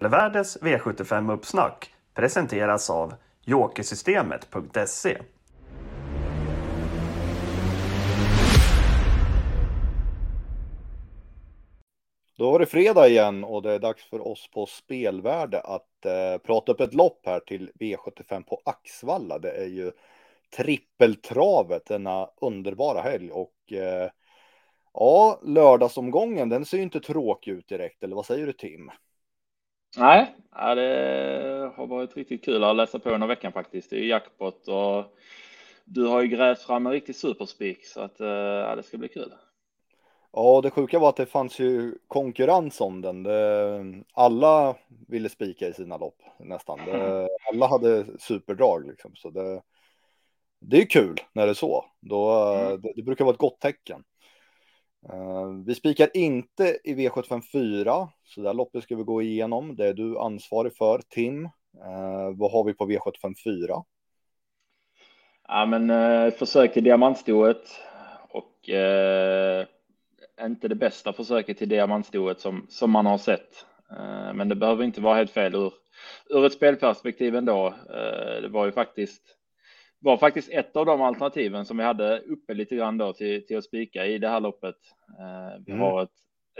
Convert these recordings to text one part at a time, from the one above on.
Spelvärldens V75-uppsnack presenteras av Jokersystemet.se. Då var det fredag igen och det är dags för oss på Spelvärde att eh, prata upp ett lopp här till V75 på Axvalla. Det är ju trippeltravet denna underbara helg och eh, ja, lördagsomgången den ser ju inte tråkig ut direkt, eller vad säger du Tim? Nej, det har varit riktigt kul att läsa på under veckan faktiskt. Det är jackpot och du har ju grävt fram en riktig superspik så att ja, det ska bli kul. Ja, det sjuka var att det fanns ju konkurrens om den. Det, alla ville spika i sina lopp nästan. Det, alla hade superdrag liksom, så det, det är kul när det är så. Då, mm. det, det, brukar vara ett gott tecken. Eh, vi spikar inte i V754, så det här loppet ska vi gå igenom. Det är du ansvarig för, Tim. Eh, vad har vi på V754? Ja, men eh, försök till diamantstoet och inte det bästa försöket till diamantstoet som, som man har sett. Men det behöver inte vara helt fel ur, ur ett spelperspektiv ändå. Det var ju faktiskt var faktiskt ett av de alternativen som vi hade uppe lite grann då till, till att spika i det här loppet. Eh, vi mm. har ett,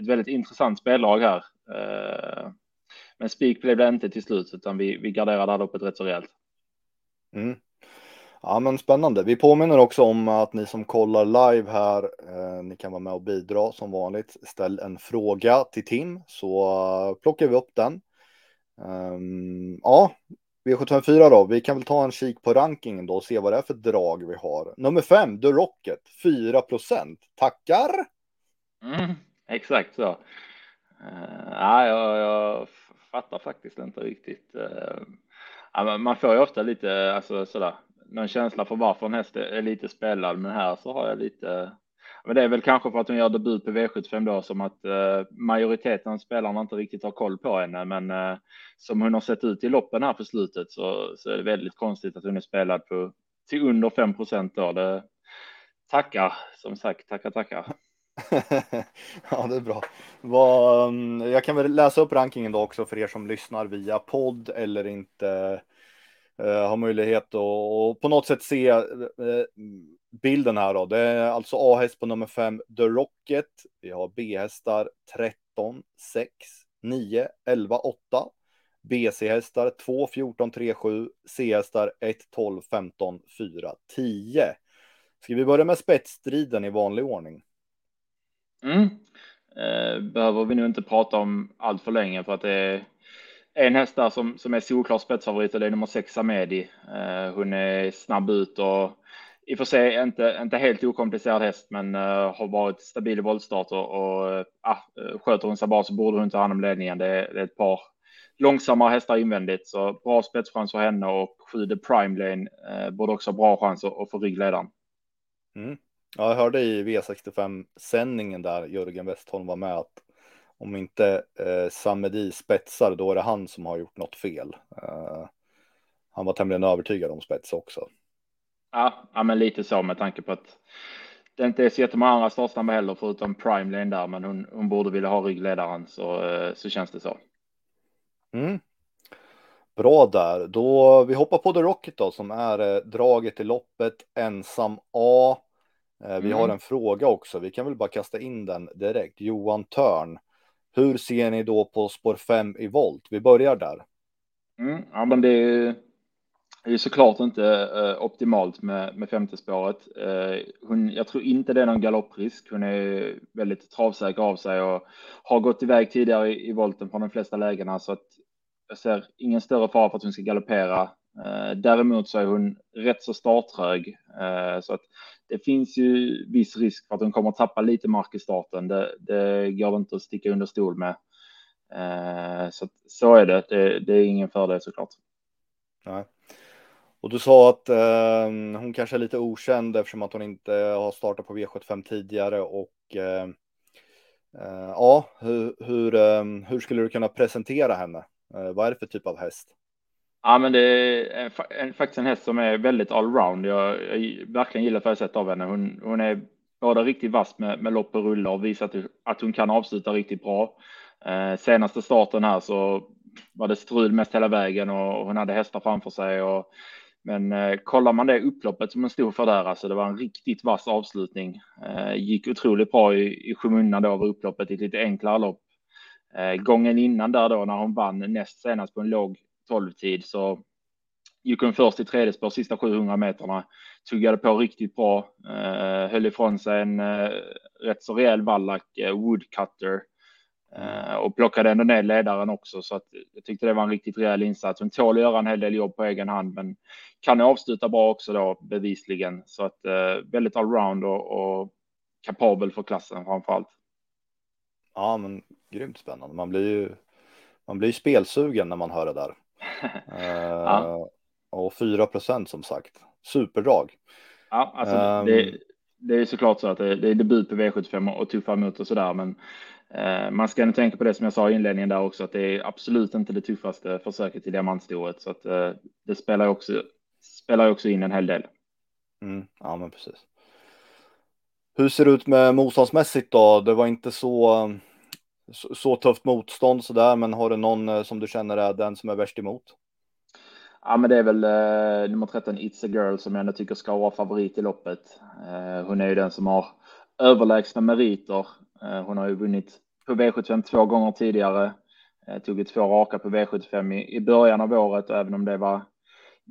ett väldigt intressant spellag här. Eh, men spik blev det inte till slut, utan vi, vi garderade det här loppet rätt så rejält. Mm. Ja, men spännande. Vi påminner också om att ni som kollar live här, eh, ni kan vara med och bidra som vanligt. Ställ en fråga till Tim så plockar vi upp den. Um, ja, V754 då, vi kan väl ta en kik på rankingen då och se vad det är för drag vi har. Nummer 5, The Rocket, 4% Tackar! Mm, exakt så. Uh, ja, jag, jag, fattar faktiskt inte riktigt. Uh, man får ju ofta lite, alltså sådär, någon känsla för varför en häst är lite spelad, men här så har jag lite men det är väl kanske för att hon gör debut på V75 då som att eh, majoriteten av spelarna inte riktigt har koll på henne. Men eh, som hon har sett ut i loppen här på slutet så, så är det väldigt konstigt att hon är spelad på till under 5 procent då. Det, tackar som sagt, tackar, tackar. ja, det är bra. Vad, mm, jag kan väl läsa upp rankingen då också för er som lyssnar via podd eller inte Eh, har möjlighet att och på något sätt se eh, bilden här då. Det är alltså A-häst på nummer 5, The Rocket. Vi har B-hästar 13, 6, 9, 11, 8. BC-hästar 2, 14, 3, 7. C-hästar 1, 12, 15, 4, 10. Ska vi börja med spetsstriden i vanlig ordning? Mm. Eh, behöver vi nu inte prata om allt för länge för att det är en häst där som, som är solklar spetsfavorit och det är nummer 6 Amedi. Eh, hon är snabb ut och i och för sig inte, inte helt okomplicerad häst, men eh, har varit stabil i voltstart och, och eh, ah, eh sköter hon sig bra så borde hon ta hand om ledningen. Det är, det är ett par långsammare hästar invändigt, så bra spetschans för henne och sju The Prime Lane eh, borde också ha bra chans att, att få ryggledaren. Mm. Ja, jag hörde i V65 sändningen där Jörgen Westholm var med att om inte eh, Samedi spetsar, då är det han som har gjort något fel. Eh, han var tämligen övertygad om spets också. Ja, ja, men lite så med tanke på att det inte är så jättemånga andra startsnabba heller förutom Prime Lane där, men hon, hon borde vilja ha ryggledaren så, eh, så känns det så. Mm. Bra där, då vi hoppar på The Rocket då som är eh, draget i loppet ensam A. Eh, vi mm. har en fråga också, vi kan väl bara kasta in den direkt. Johan Törn, hur ser ni då på spår 5 i volt? Vi börjar där. Mm, ja, men det är det är såklart inte eh, optimalt med, med femte spåret. Eh, hon, jag tror inte det är någon galopprisk. Hon är väldigt travsäker av sig och har gått iväg tidigare i, i volten på de flesta lägena så att jag ser ingen större fara för att hon ska galoppera. Eh, däremot så är hon rätt så starttrög. Eh, så att det finns ju viss risk för att hon kommer tappa lite mark i starten. Det, det går inte att sticka under stol med. Eh, så, så är det. det. det. är ingen fördel såklart. Nej. Och du sa att eh, hon kanske är lite okänd eftersom att hon inte har startat på V75 tidigare och eh, eh, ja, hur, hur, hur, skulle du kunna presentera henne? Eh, vad är det för typ av häst? Ja, men det är en, faktiskt en häst som är väldigt allround. Jag, jag verkligen gillar vad av henne. Hon, hon är både riktigt vass med, med lopp och rulla och visat att hon kan avsluta riktigt bra. Eh, senaste starten här så var det strul mest hela vägen och hon hade hästar framför sig. Och, men eh, kollar man det upploppet som hon stod för där, alltså det var en riktigt vass avslutning. Eh, gick otroligt bra i, i skymundan då av upploppet i ett lite enklare lopp. Eh, gången innan där då när hon vann näst senast på en låg 12-tid så gick hon först i tredje spår sista 700 meterna, tuggade på riktigt bra, eh, höll ifrån sig en eh, rätt så rejäl vallack, eh, woodcutter, eh, och plockade ändå ner ledaren också. Så att jag tyckte det var en riktigt rejäl insats. Hon tål att göra en hel del jobb på egen hand, men kan avsluta bra också då bevisligen. Så att eh, väldigt allround och, och kapabel för klassen framför allt. Ja, men grymt spännande. Man blir ju, man blir spelsugen när man hör det där. ja. Och 4 procent som sagt. Superdrag. Ja, alltså um, det, det, är såklart så att det, det är debut på V75 och tuffa mot och sådär, men eh, man ska nog tänka på det som jag sa i inledningen där också, att det är absolut inte det tuffaste försöket i diamantstoret, så att eh, det spelar också, spelar också in en hel del. Mm, ja, men precis. Hur ser det ut med motståndsmässigt då? Det var inte så, så, så tufft motstånd så där, men har du någon eh, som du känner är den som är värst emot? Ja, men det är väl eh, nummer 13, It's a Girl, som jag ändå tycker ska vara favorit i loppet. Eh, hon är ju den som har överlägsna meriter. Eh, hon har ju vunnit på V75 två gånger tidigare. Eh, tog två raka på V75 i, i början av året och även om det var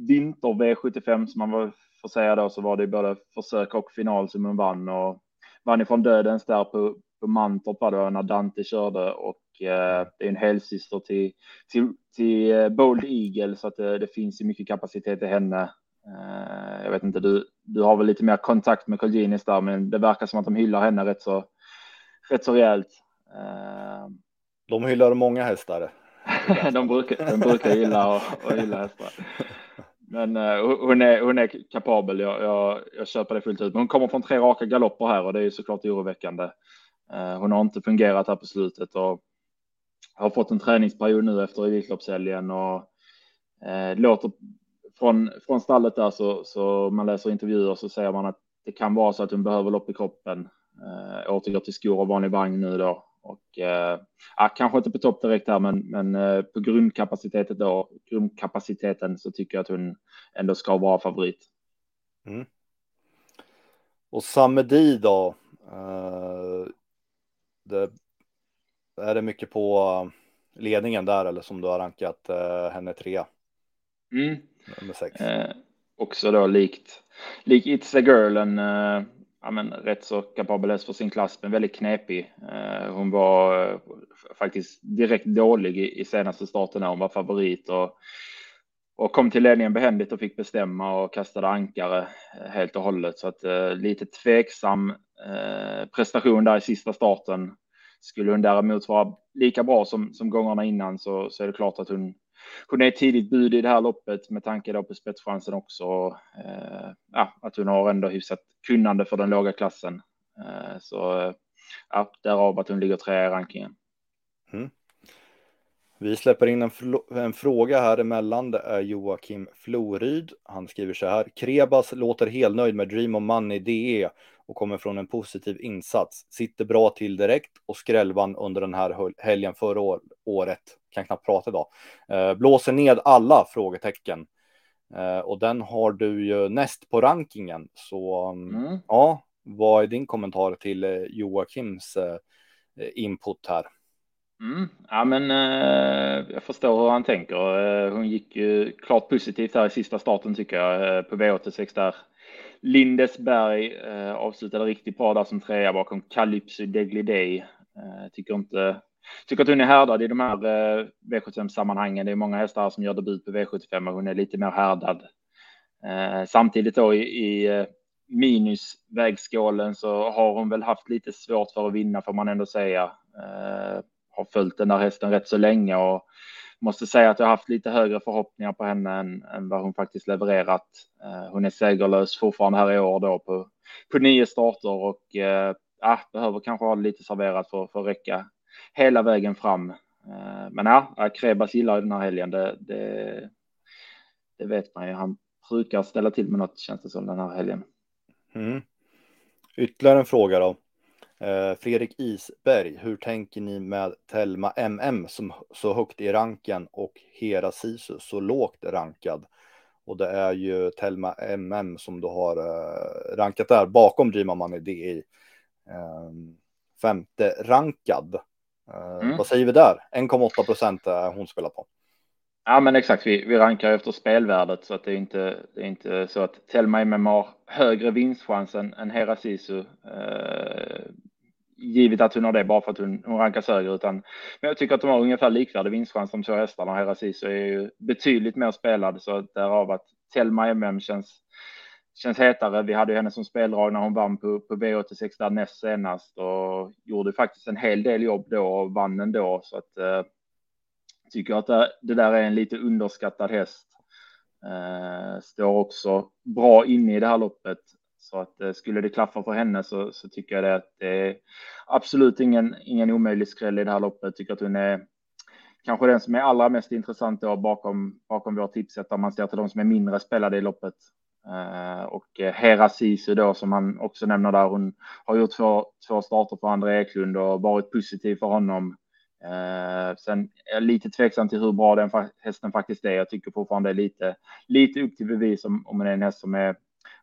vinter V75 som man var, får säga då, så var det både försök och final som hon vann och vann ifrån dödens där på, på Mantorp då, när Dante körde och Eh, det är en helsyster till, till, till eh, Bold Eagle så att det, det finns ju mycket kapacitet i henne. Eh, jag vet inte, du, du har väl lite mer kontakt med Colginis där, men det verkar som att de hyllar henne rätt så, rätt så rejält. De hyllar många hästar. de, brukar, de brukar gilla att hylla hästar. Men uh, hon, är, hon är kapabel, jag, jag, jag köper det fullt ut. Men hon kommer från tre raka galopper här och det är såklart oroväckande. Eh, hon har inte fungerat här på slutet och har fått en träningsperiod nu efter Elitloppshelgen och eh, låter från, från stallet där så, så man läser intervjuer så säger man att det kan vara så att hon behöver lopp i kroppen. Eh, återgår till skor och vanlig vagn nu då och eh, kanske inte på topp direkt här, men, men eh, på grundkapaciteten då, grundkapaciteten så tycker jag att hon ändå ska vara favorit. Mm. Och Samedi då? Eh det är det mycket på eh, ledningen där eller som du har rankat eh, henne trea? Mm. Nummer sex. Eh, också då likt, likt It's a Girl, en eh, ja, men, rätt så kapabel för sin klass, men väldigt knepig. Eh, hon var eh, faktiskt direkt dålig i, i senaste starten när hon var favorit och, och kom till ledningen behändigt och fick bestämma och kastade ankare eh, helt och hållet. Så att lite tveksam Eh, prestation där i sista starten. Skulle hon däremot vara lika bra som, som gångerna innan så, så är det klart att hon, hon är ett tidigt bud i det här loppet med tanke då på spetschansen också. Eh, ja, att hon har ändå hyfsat kunnande för den låga klassen. Eh, så eh, ja, därav att hon ligger trea i rankingen. Mm. Vi släpper in en, en, fråga här emellan. Det är Joakim Floryd. Han skriver så här. Krebas låter helnöjd med Dream of Money DE och kommer från en positiv insats. Sitter bra till direkt och skrällvann under den här helgen förra året. Kan knappt prata idag. Eh, blåser ned alla frågetecken. Eh, och den har du ju näst på rankingen. Så mm. mm. ja, vad är din kommentar till eh, Joakims input här? Mm. Ja, men eh, jag förstår hur han tänker. Eh, hon gick ju klart positivt här i sista starten tycker jag eh, på V86 där. Lindesberg eh, avslutade riktigt bra där som trea bakom Calypso Deglidei. Eh, tycker inte tycker att hon är härdad i de här eh, V75 sammanhangen. Det är många hästar som gör debut på V75 och hon är lite mer härdad. Eh, samtidigt då i, i eh, minusvägskålen så har hon väl haft lite svårt för att vinna får man ändå säga. Eh, har följt den där hästen rätt så länge och måste säga att jag haft lite högre förhoppningar på henne än, än vad hon faktiskt levererat. Eh, hon är segerlös fortfarande här i år då på, på nio starter och eh, ah, behöver kanske ha lite serverat för, för att räcka hela vägen fram. Eh, men ja, eh, Krebas gillar ju den här helgen. Det, det, det, vet man ju. Han brukar ställa till med något känns det som den här helgen. Mm. Ytterligare en fråga då. Eh, Fredrik Isberg, hur tänker ni med Telma MM som så högt i ranken och Hera Sisu så lågt rankad? Och det är ju Telma MM som du har uh, rankat där bakom Dream Money DI. Uh, femte rankad. Uh, mm. Vad säger vi där? 1,8 procent är hon spelar på. Ja, men exakt. Vi, vi rankar efter spelvärdet så att det är inte, det är inte så att Telma MM har högre vinstchans än, än Hera Sisu. Eh, givet att hon har det bara för att hon, hon rankas högre, utan men jag tycker att de har ungefär likvärdig vinstchans de två hästarna. Hera Sisu är ju betydligt mer spelad, så därav att Telma MM känns känns hetare. Vi hade ju henne som speldrag när hon vann på, på V86 där näst senast och gjorde faktiskt en hel del jobb då och vann ändå. Så att eh, tycker att det, det, där är en lite underskattad häst. Eh, står också bra inne i det här loppet. Så att eh, skulle det klaffa för henne så, så tycker jag det att det är absolut ingen, ingen omöjlig skräll i det här loppet. Tycker att hon är kanske den som är allra mest intressant då bakom, bakom vår tipset om man ser till de som är mindre spelade i loppet. Uh, och eh, Hera Sisu då som han också nämner där. Hon har gjort två, två starter för André Eklund och varit positiv för honom. Uh, sen är jag lite tveksam till hur bra den hästen faktiskt är. Jag tycker fortfarande det är lite, lite upp till bevis om, om det är en häst som är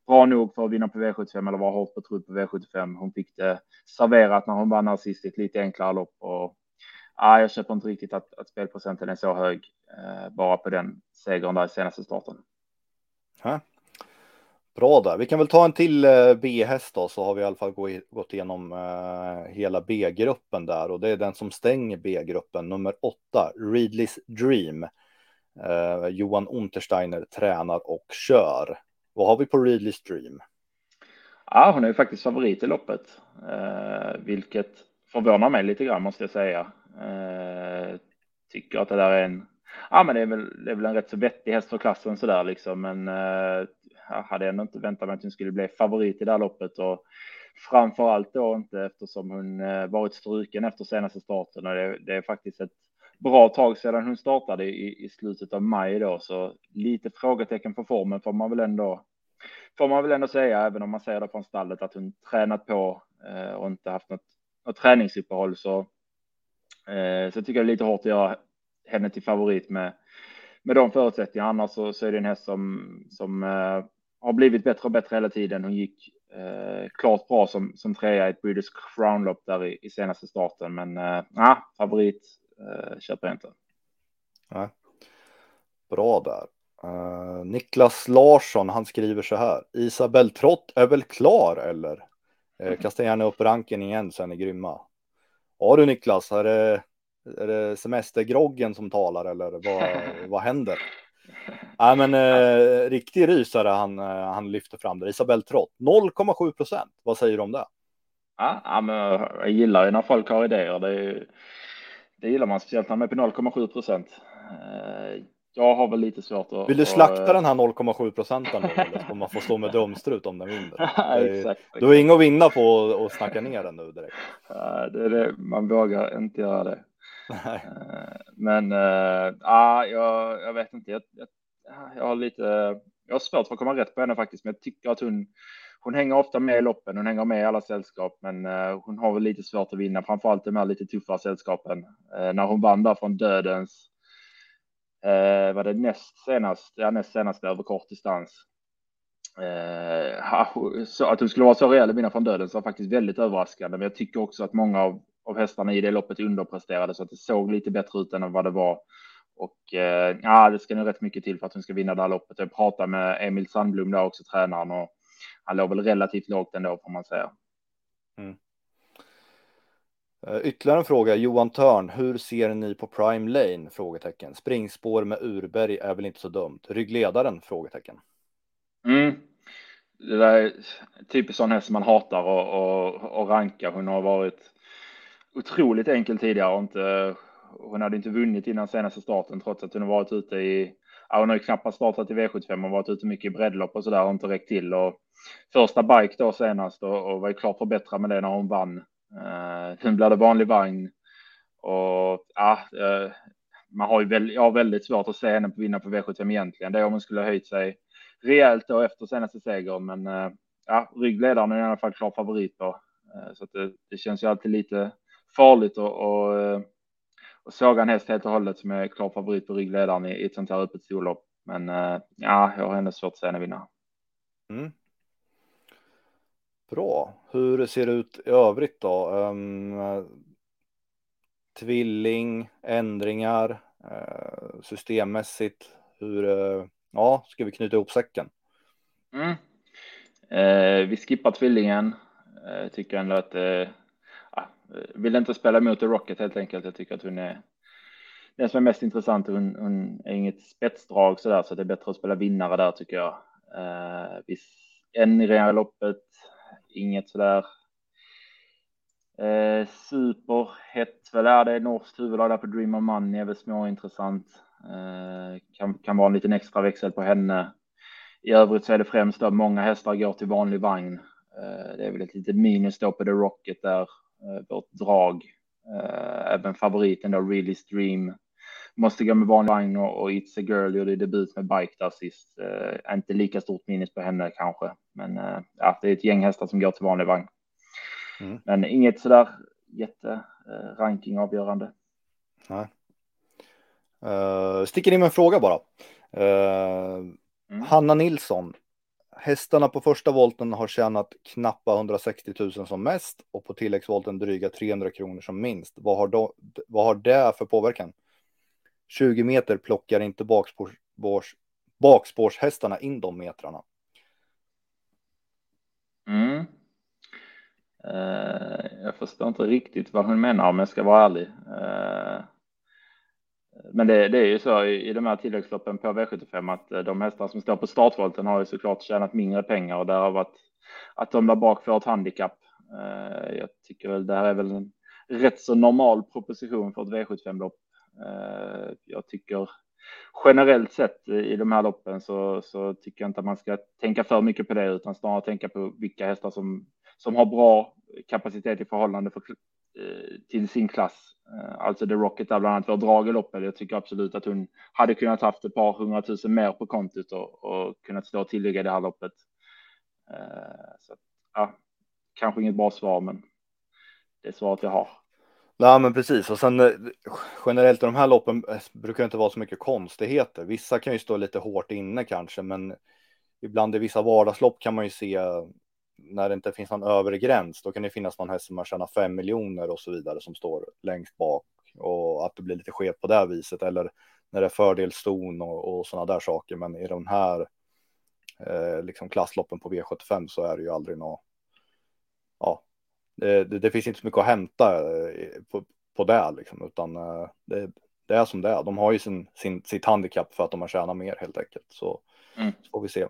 bra nog för att vinna på V75 eller vara hårt betrodd på V75. Hon fick det serverat när hon vann här sist i ett lite enklare lopp och ja, jag köper inte riktigt att, att spelprocenten är så hög eh, bara på den segern där i senaste starten. Ha? Bra där. Vi kan väl ta en till eh, B-häst då, så har vi i alla fall gått igenom eh, hela B-gruppen där och det är den som stänger B-gruppen, nummer åtta, Readleys Dream. Eh, Johan Untersteiner tränar och kör. Vad har vi på Readleys Stream? Ja, hon är ju faktiskt favorit i loppet, eh, vilket förvånar mig lite grann måste jag säga. Eh, tycker att det där är en Ja, men det är väl, det är väl en rätt så vettig häst för klassen så där liksom, men eh, jag hade ändå inte väntat mig att hon skulle bli favorit i det här loppet och framför allt då inte eftersom hon eh, varit struken efter senaste starten och det, det är faktiskt ett bra tag sedan hon startade i, i slutet av maj då, så lite frågetecken på formen får man väl ändå får man väl ändå säga, även om man säger det från stallet att hon tränat på eh, och inte haft något, något träningsuppehåll så eh, så tycker jag det är lite hårt att göra henne till favorit med med de förutsättningarna. Annars så, så är det en häst som som eh, har blivit bättre och bättre hela tiden. Hon gick eh, klart bra som, som trea i ett British Crown-lopp där i, i, senaste starten. Men eh, favorit eh, köper jag inte. Nej. Bra där. Uh, Niklas Larsson, han skriver så här. Isabel Trott är väl klar eller? Uh, kasta gärna upp ranken igen så är ni grymma. Ja du Niklas, är det, är det semestergroggen som talar eller vad, vad händer? Nej, men eh, riktig rysare han, eh, han lyfter fram där. Isabel Trott 0,7 procent. Vad säger du om det? Ja, men jag gillar ju när folk har idéer. Det, är, det gillar man speciellt när man är på 0,7 procent. Eh, jag har väl lite svårt att. Vill du slakta och, den här 0,7 procenten då? Eller man får stå med dumstrut om den vinner? ja, exakt, Du har inget att vinna på att snacka ner den nu direkt. Det är det. Man vågar inte göra det. Nej. Eh, men äh, jag, jag vet inte. Jag, jag, jag har lite. Jag har svårt för att komma rätt på henne faktiskt, men jag tycker att hon hon hänger ofta med i loppen. Hon hänger med i alla sällskap, men eh, hon har väl lite svårt att vinna, framför allt de här lite tuffare sällskapen. Eh, när hon vann där från dödens. eh, var det näst senast? Ja, näst senast över kort distans. Eh, så att hon skulle vara så rejäl att vinna från döden så var faktiskt väldigt överraskande. Men jag tycker också att många av av hästarna i det loppet underpresterade så att det såg lite bättre ut än vad det var. Och eh, ja, det ska nog rätt mycket till för att hon ska vinna det här loppet. Jag pratade med Emil Sandblom där också, tränaren, och han låg väl relativt lågt ändå får man säga. Mm. Uh, ytterligare en fråga, Johan Törn, hur ser ni på Prime Lane? Frågetecken. Springspår med Urberg är väl inte så dumt. Ryggledaren? Frågetecken. Mm. Det där är typiskt sån häst som man hatar och, och, och ranka. Hon har varit otroligt enkel tidigare och inte, hon hade inte vunnit innan senaste starten trots att hon har varit ute i, ja, hon har ju knappast startat i V75 och varit ute mycket i breddlopp och så där och inte räckt till och första bike då senast och, och var ju klart förbättrad med det när hon vann. Eh, sen blev det vanlig vagn och ja, eh, man har ju väl, jag har väldigt svårt att se henne vinna på V75 egentligen. Det är om hon skulle ha höjt sig rejält då efter senaste segern, men eh, ja, ryggledaren är i alla fall klar favorit då. Eh, så att det, det känns ju alltid lite farligt och, och, och såga en häst helt och hållet som är klar favorit på ryggledaren i, i ett sånt här öppet storlopp. Men eh, ja, jag har ändå svårt att säga henne vinna. Mm. Bra. Hur ser det ut i övrigt då? Um, tvilling, ändringar, uh, systemmässigt. Hur, uh, ja, ska vi knyta ihop säcken? Mm. Uh, vi skippar tvillingen. Uh, tycker ändå att uh, vill inte spela mot The Rocket helt enkelt. Jag tycker att hon är den som är mest intressant. Hon, hon är inget spetsdrag så där, så det är bättre att spela vinnare där tycker jag. Uh, vi ändringar i loppet inget sådär eh, superhett väl är det. Norskt huvudlag där på Dream of Money är väl småintressant. Eh, kan, kan vara en liten extra växel på henne. I övrigt så är det främst att många hästar går till vanlig vagn. Eh, det är väl ett litet minus då på The Rocket där, eh, vårt drag. Eh, även favoriten då, Really Stream måste gå med vanlig vagn och, och It's a Girl gjorde debut med bike där sist. Uh, inte lika stort minus på henne kanske, men uh, ja, det är ett gäng hästar som går till vanlig vagn. Mm. Men inget sådär jätte uh, ranking avgörande. Nej. Uh, sticker in med en fråga bara. Uh, mm. Hanna Nilsson. Hästarna på första volten har tjänat knappa 160 000 som mest och på tilläggsvolten dryga 300 kronor som minst. Vad har, då, vad har det för påverkan? 20 meter plockar inte bakspårs, bakspårshästarna in de metrarna. Mm. Eh, jag förstår inte riktigt vad hon menar om jag ska vara ärlig. Eh, men det, det, är ju så i, i de här tilläggsloppen på V75 att eh, de hästar som står på startvolten har ju såklart tjänat mindre pengar och därav att, att de där bak får ett handikapp. Eh, jag tycker väl det här är väl en rätt så normal proposition för ett V75-lopp Eh, jag tycker generellt sett i de här loppen så, så tycker jag inte att man ska tänka för mycket på det utan snarare tänka på vilka hästar som, som har bra kapacitet i förhållande för, eh, till sin klass. Eh, alltså The Rocket där bland annat var drag i loppet. Jag tycker absolut att hon hade kunnat haft ett par hundratusen mer på kontot och, och kunnat stå och tillägga det här loppet. Så ja, kanske inget bra svar, men det är svaret jag har. Nej men precis och sen eh, generellt i de här loppen eh, brukar det inte vara så mycket konstigheter. Vissa kan ju stå lite hårt inne kanske men ibland i vissa vardagslopp kan man ju se när det inte finns någon övre gräns. Då kan det finnas någon häst som har tjänat 5 miljoner och så vidare som står längst bak och att det blir lite skevt på det viset eller när det är fördelston och, och sådana där saker. Men i de här eh, liksom klassloppen på V75 så är det ju aldrig något. Ja, det, det, det, finns inte så mycket att hämta eh, på, på det liksom, utan eh, det, det, är som det är. De har ju sin, sin, sitt handikapp för att de har tjänat mer helt enkelt. Så, mm. så får vi se.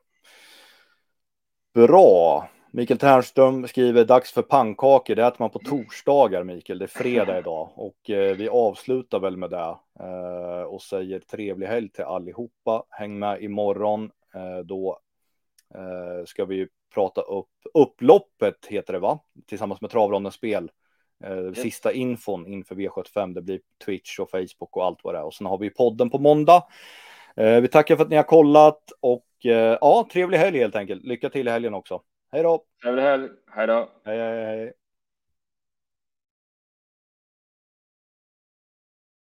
Bra. Mikael Ternström skriver dags för pannkakor. Det äter man på torsdagar, Mikael. Det är fredag idag och eh, vi avslutar väl med det eh, och säger trevlig helg till allihopa. Häng med imorgon. Eh, då eh, ska vi prata upp upploppet heter det va? Tillsammans med Travrondens spel. Eh, sista infon inför V75. Det blir Twitch och Facebook och allt vad det är. Och sen har vi podden på måndag. Eh, vi tackar för att ni har kollat och eh, ja, trevlig helg helt enkelt. Lycka till i helgen också. Hej då! Trevlig helg. Hej då! Hej, hej, hej.